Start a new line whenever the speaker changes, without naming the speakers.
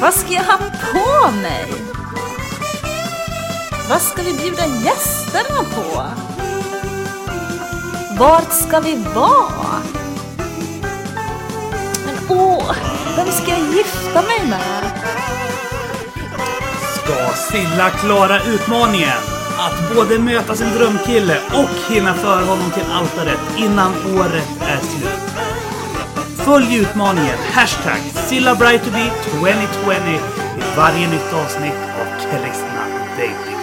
Vad ska jag ha på mig? Vad ska vi bjuda gästerna på? Vart ska vi vara? Men åh, vem ska jag gifta mig med?
Ska Silla klara utmaningen? Att både möta sin drömkille och hinna föra honom till altaret innan året är slut. Följ utmaningen hashtag SillaBrightToBe2020 i varje nytt avsnitt av Kristna Dating.